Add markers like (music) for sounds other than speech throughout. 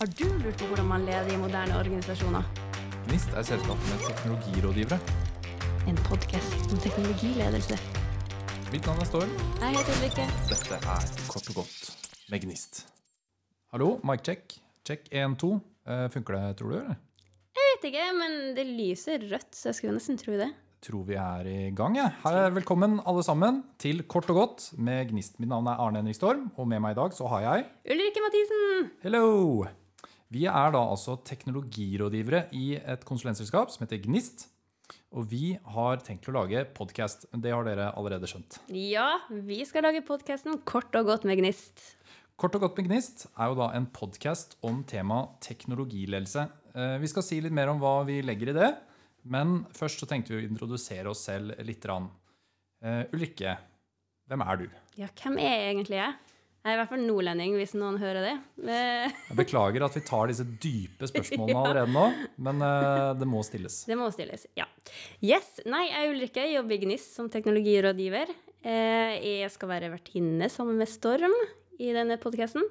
Har du lurt på hvordan man leder i moderne organisasjoner? Gnist er selskapet med teknologirådgivere. En podkast om teknologiledelse. Mitt navn er Storm. Jeg heter Ulrikke. Dette er Kort og godt med Gnist. Hallo, mic check. Check 1, 2. Eh, funker det, tror du? eller? Jeg vet ikke, men det lyser rødt, så jeg skulle nesten tro det. Tror vi er i gang. Ja. Her er velkommen alle sammen til Kort og godt med Gnist. Mitt navn er Arne Henrik Storm, og med meg i dag så har jeg Ulrikke Mathisen! Hello! Vi er da altså teknologirådgivere i et konsulentselskap som heter Gnist. Og vi har tenkt å lage podkast. Det har dere allerede skjønt. Ja, vi skal lage podkasten Kort og godt med Gnist. Kort og godt med Gnist er jo da en podkast om tema teknologiledelse. Eh, Vi skal si litt mer om hva vi legger i det, men først så tenkte vi å introdusere oss selv litt. Eh, Ulrikke, hvem er du? Ja, hvem er jeg egentlig jeg? Jeg er i hvert fall nordlending, hvis noen hører det. Eh, Jeg beklager at vi tar disse dype (laughs) spørsmålene allerede nå, men eh, det må stilles. Det må stilles, ja. Yes, nei, jeg er Ulrikke, jobber i GNIS som teknologirådgiver. Eh, Jeg skal være vertinne sammen med Storm i denne podkasten.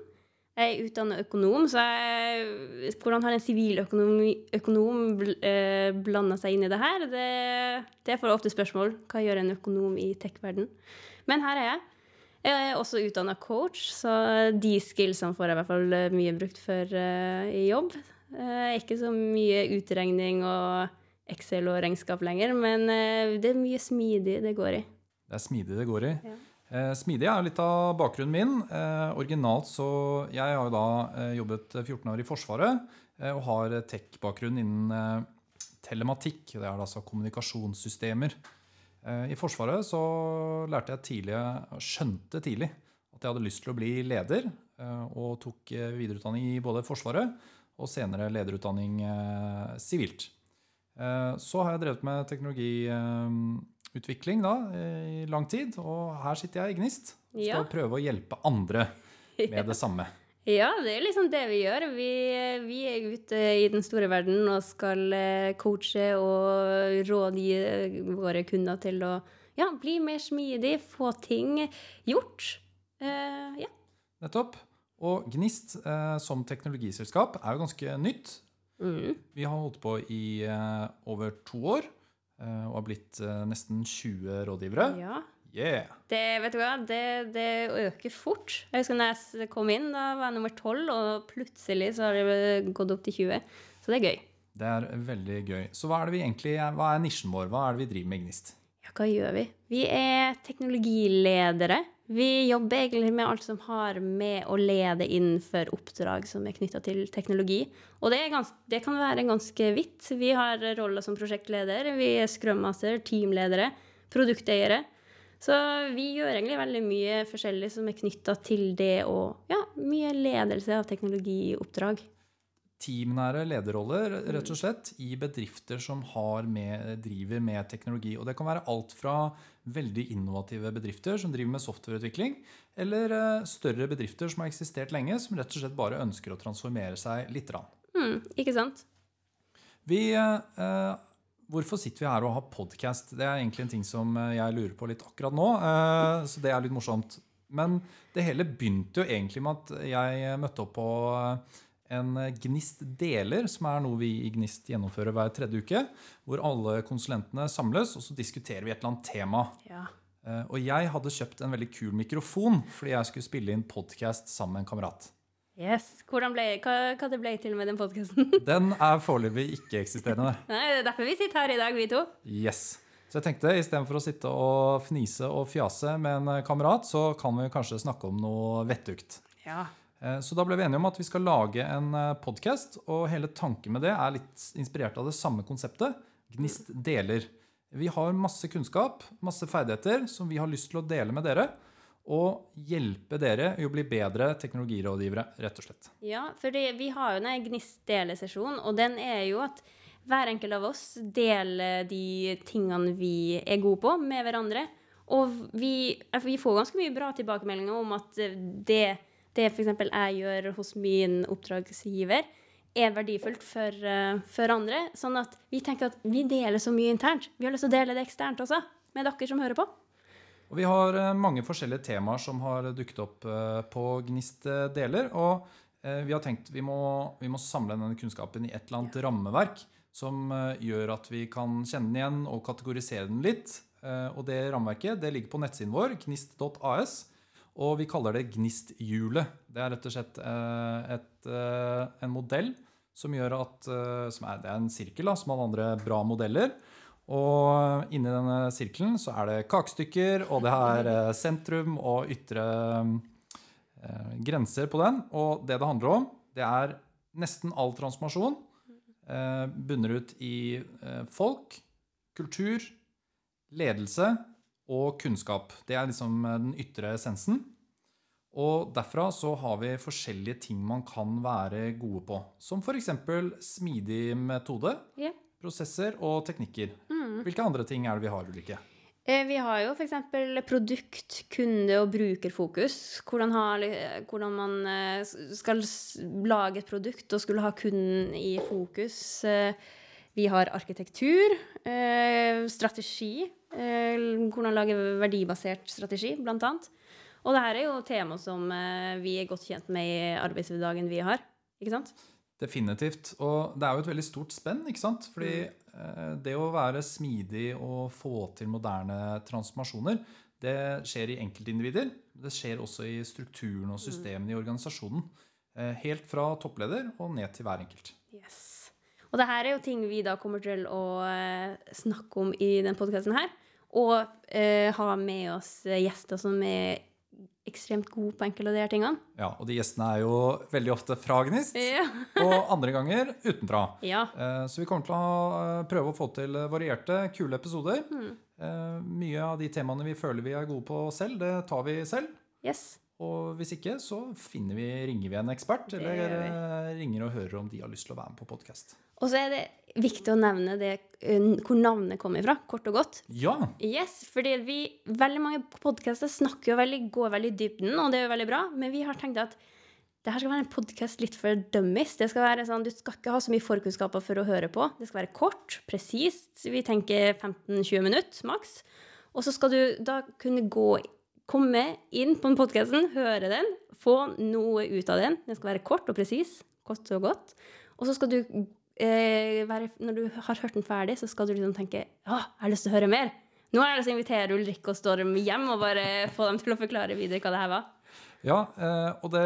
Jeg er utdannet økonom, så jeg, hvordan har en siviløkonom blanda seg inn i det her? Det, det får ofte spørsmål. Hva gjør en økonom i tech-verden? Men her er jeg. Jeg er også utdanna coach, så de skillsene får jeg i hvert fall eh, mye brukt for uh, i jobb. Uh, ikke så mye utregning og Excel og regnskap lenger, men uh, det er mye smidig det går i. Det er smidig det går i. Ja. Eh, Smidig er litt av bakgrunnen min. Eh, originalt så Jeg har jo da eh, jobbet 14 år i Forsvaret eh, og har tech-bakgrunn innen eh, telematikk. Det er altså kommunikasjonssystemer. Eh, I Forsvaret så lærte jeg tidlig, skjønte tidlig at jeg hadde lyst til å bli leder, eh, og tok eh, videreutdanning i både Forsvaret og senere lederutdanning sivilt. Så har jeg drevet med teknologiutvikling da, i lang tid, og her sitter jeg i Gnist. og Skal Ja. prøve å hjelpe andre med (laughs) det samme. Ja, det er liksom det vi gjør. Vi, vi er ute i den store verden og skal eh, coache og rådgi våre kunder til å ja, bli mer smidig, få ting gjort. Uh, ja. Nettopp. Og Gnist uh, som teknologiselskap er jo ganske nytt. Mm. Vi har holdt på i uh, over to år eh, og har blitt eh, nesten 20 rådgivere. ja. Yeah! Det, vet du hva, det, det øker fort. Jeg husker når jeg kom inn, da var jeg nummer 12, og plutselig så har det gått opp til 20. Så det er gøy. Det er veldig gøy. Så hva er egentlig, hva er nisjen vår? Hva er det vi driver med i Gnist? Ja, hva gjør vi? Vi er teknologiledere. Vi jobber egentlig med alt som har med å lede innenfor oppdrag som er knytta til teknologi. Og det, er gans det kan være ganske vidt. Vi har roller som prosjektleder, vi er scrummaster, teamledere, produkteiere. Så vi gjør egentlig veldig mye forskjellig som er knytta til det og ja, mye ledelse av teknologioppdrag. teamnære lederroller rett og slett, i bedrifter som har med, driver med teknologi. Og det kan være alt fra veldig innovative bedrifter som driver med softwareutvikling, eller eh, større bedrifter som har eksistert lenge, som rett og slett bare ønsker å transformere seg litt. Mm, ikke sant? Vi, eh, hvorfor sitter vi her og har podkast? Det er egentlig en ting som eh, jeg lurer på litt akkurat nå. eh, så det er litt morsomt. Men det hele begynte jo egentlig med at jeg møtte opp på eh, en Gnist deler, som er noe vi i Gnist gjennomfører hver tredje uke. Hvor alle konsulentene samles, og så diskuterer vi et eller annet tema. Ja. Eh, Og jeg hadde kjøpt en veldig kul mikrofon fordi jeg skulle spille inn podkast sammen med en kamerat. Yes. Hvordan ble, hva, hva det ble til med den podkasten? (laughs) Den er foreløpig ikke-eksisterende. Nei, det er derfor vi sitter her i dag, vi to. Yes. Så jeg tenkte istedenfor å sitte og fnise og fjase med en kamerat, så kan vi kanskje snakke om noe vettugt. Ja. Eh, Så da ble vi enige om at vi skal lage en podkast, og hele tanken med det er litt inspirert av det samme konseptet. Gnist deler. Vi har masse kunnskap, masse ferdigheter, som vi har lyst til å dele med dere. Og hjelpe dere i å bli bedre teknologirådgivere, rett og slett. Ja, for vi har jo en Gnist-delesesjon, og den er jo at hver enkelt av oss deler de tingene vi er gode på, med hverandre. Og vi, vi får ganske mye bra tilbakemeldinger om at det, det f.eks. jeg gjør hos min oppdragsgiver, er verdifullt for, eh, for andre. Sånn at vi tenker at vi deler så mye internt. Vi har lyst til å dele det eksternt også, med dere som hører på. Og vi har eh, mange forskjellige temaer som har dukket opp eh, på Gnist eh, deler. Og vi har tenkt vi må, vi må samle denne kunnskapen i et eller annet rammeverk som gjør at vi kan kjenne den igjen og kategorisere den litt. Og det rammeverket det ligger på nettsiden vår, gnist.as. Og vi kaller det Gnisthjulet. Det er rett og slett et, en modell som gjør at som er, Det er en sirkel da, som alle andre bra modeller. Og inni denne sirkelen så er det kakestykker, og det er eh, sentrum og ytre eh, grenser på den. Og det det handler om, det er nesten all transformasjon eh, bunner ut i eh, folk, kultur, ledelse og kunnskap. Det er liksom den ytre essensen. Og derfra så har vi forskjellige ting man kan være gode på. Som f.eks. smidig metode, yeah. prosesser og teknikker. Hvilke andre ting er det vi har, Ulrikke? Eh, Vi har jo f.eks. produkt-, kunde- og brukerfokus. Hvordan, ha, hvordan man eh, skal lage et produkt og skulle ha kunden i fokus. Eh, Vi har arkitektur, strategi. Hvordan lage verdibasert strategi, blant annet. Og det her er jo tema som vi er godt kjent med i arbeidshverdagen vi har. Ikke sant? Definitivt. Og det er jo et veldig stort spenn, ikke sant? Fordi eh, det å være smidig og få til moderne transformasjoner, det skjer i enkeltindivider. Det skjer også i strukturen og systemene i organisasjonen. Eh, helt fra toppleder og ned til hver enkelt. Yes. Og det her er jo ting vi da kommer til å eh, snakke om i denne podkasten her. Og eh, ha med oss eh, gjester som er ekstremt gode på enkelte av de her tingene. Ja, Og de gjestene er jo veldig ofte fra Gnist, Ja. (laughs) og andre ganger utenfra. ja. Eh, Så vi kommer til å eh, prøve å få til varierte, kule episoder. Mm. Mye av de temaene vi føler vi er gode på selv, det tar vi selv. Yes. Og hvis ikke, så finner vi, ringer vi en ekspert, eller eh, ringer og hører om de har lyst til å være med på podkast. Og så er det viktig å nevne det, eh, hvor navnet kommer fra, kort og godt. Ja! Yes, fordi vi, veldig mange podkaster snakker jo veldig, går veldig i dybden, og det er jo veldig bra, men vi har tenkt at det her skal være en podkast litt for dummies. Det skal være sånn, Du skal ikke ha så mye forkunnskaper for å høre på. Det skal være kort, presist. Vi tenker 15-20 minutter maks. Og så skal du da kunne gå, komme inn på podkasten, høre den, få noe ut av den. Den skal være kort og presis. Kort og godt. Og så skal du eh, være, Når du har hørt den ferdig, så skal du liksom tenke Ja, jeg har lyst til å høre mer. Nå har jeg lyst til å invitere Ulrikke og Storm hjem og bare få dem til å forklare videre hva det her var. ja eh, og det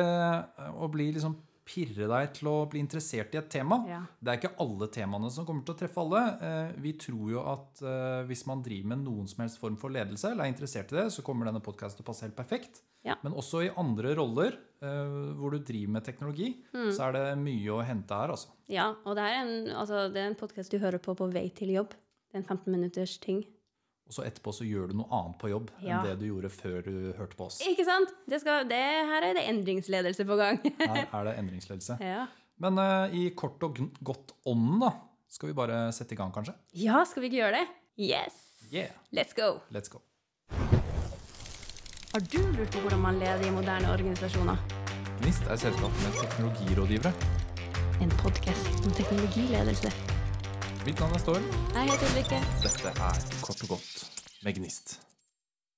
å bli liksom pirre deg til å bli interessert i et tema. Ja. Det er ikke alle temaene som kommer til å treffe alle. Eh, Vi tror jo at eh, hvis man driver med noen som helst form for ledelse, eller er interessert i det, så kommer denne podkasten til å passe helt perfekt. Ja. Men også i andre roller eh, hvor du driver med teknologi, Mm. så er det mye å hente her, altså. Ja, og det er en, altså, det er en podkast du hører på på vei til jobb. Det er en 15 minutters ting. Og så etterpå så gjør du noe annet på jobb Ja. enn det du gjorde før du hørte på oss. Ikke sant? Det skal, det, her er det endringsledelse på gang. Her (laughs) er det endringsledelse. ja. Men uh, i kort og godt ånd, da, skal vi bare sette i gang, kanskje? ja, skal vi ikke gjøre det? Yes! Yeah, Let's go! let's go. Har du lurt på hvordan man leder i moderne organisasjoner? Gnist er selskapet med teknologirådgivere. En podkast om teknologiledelse. Mitt navn er Storm. Jeg heter Ulrikke. Dette er Kort og godt med Gnist.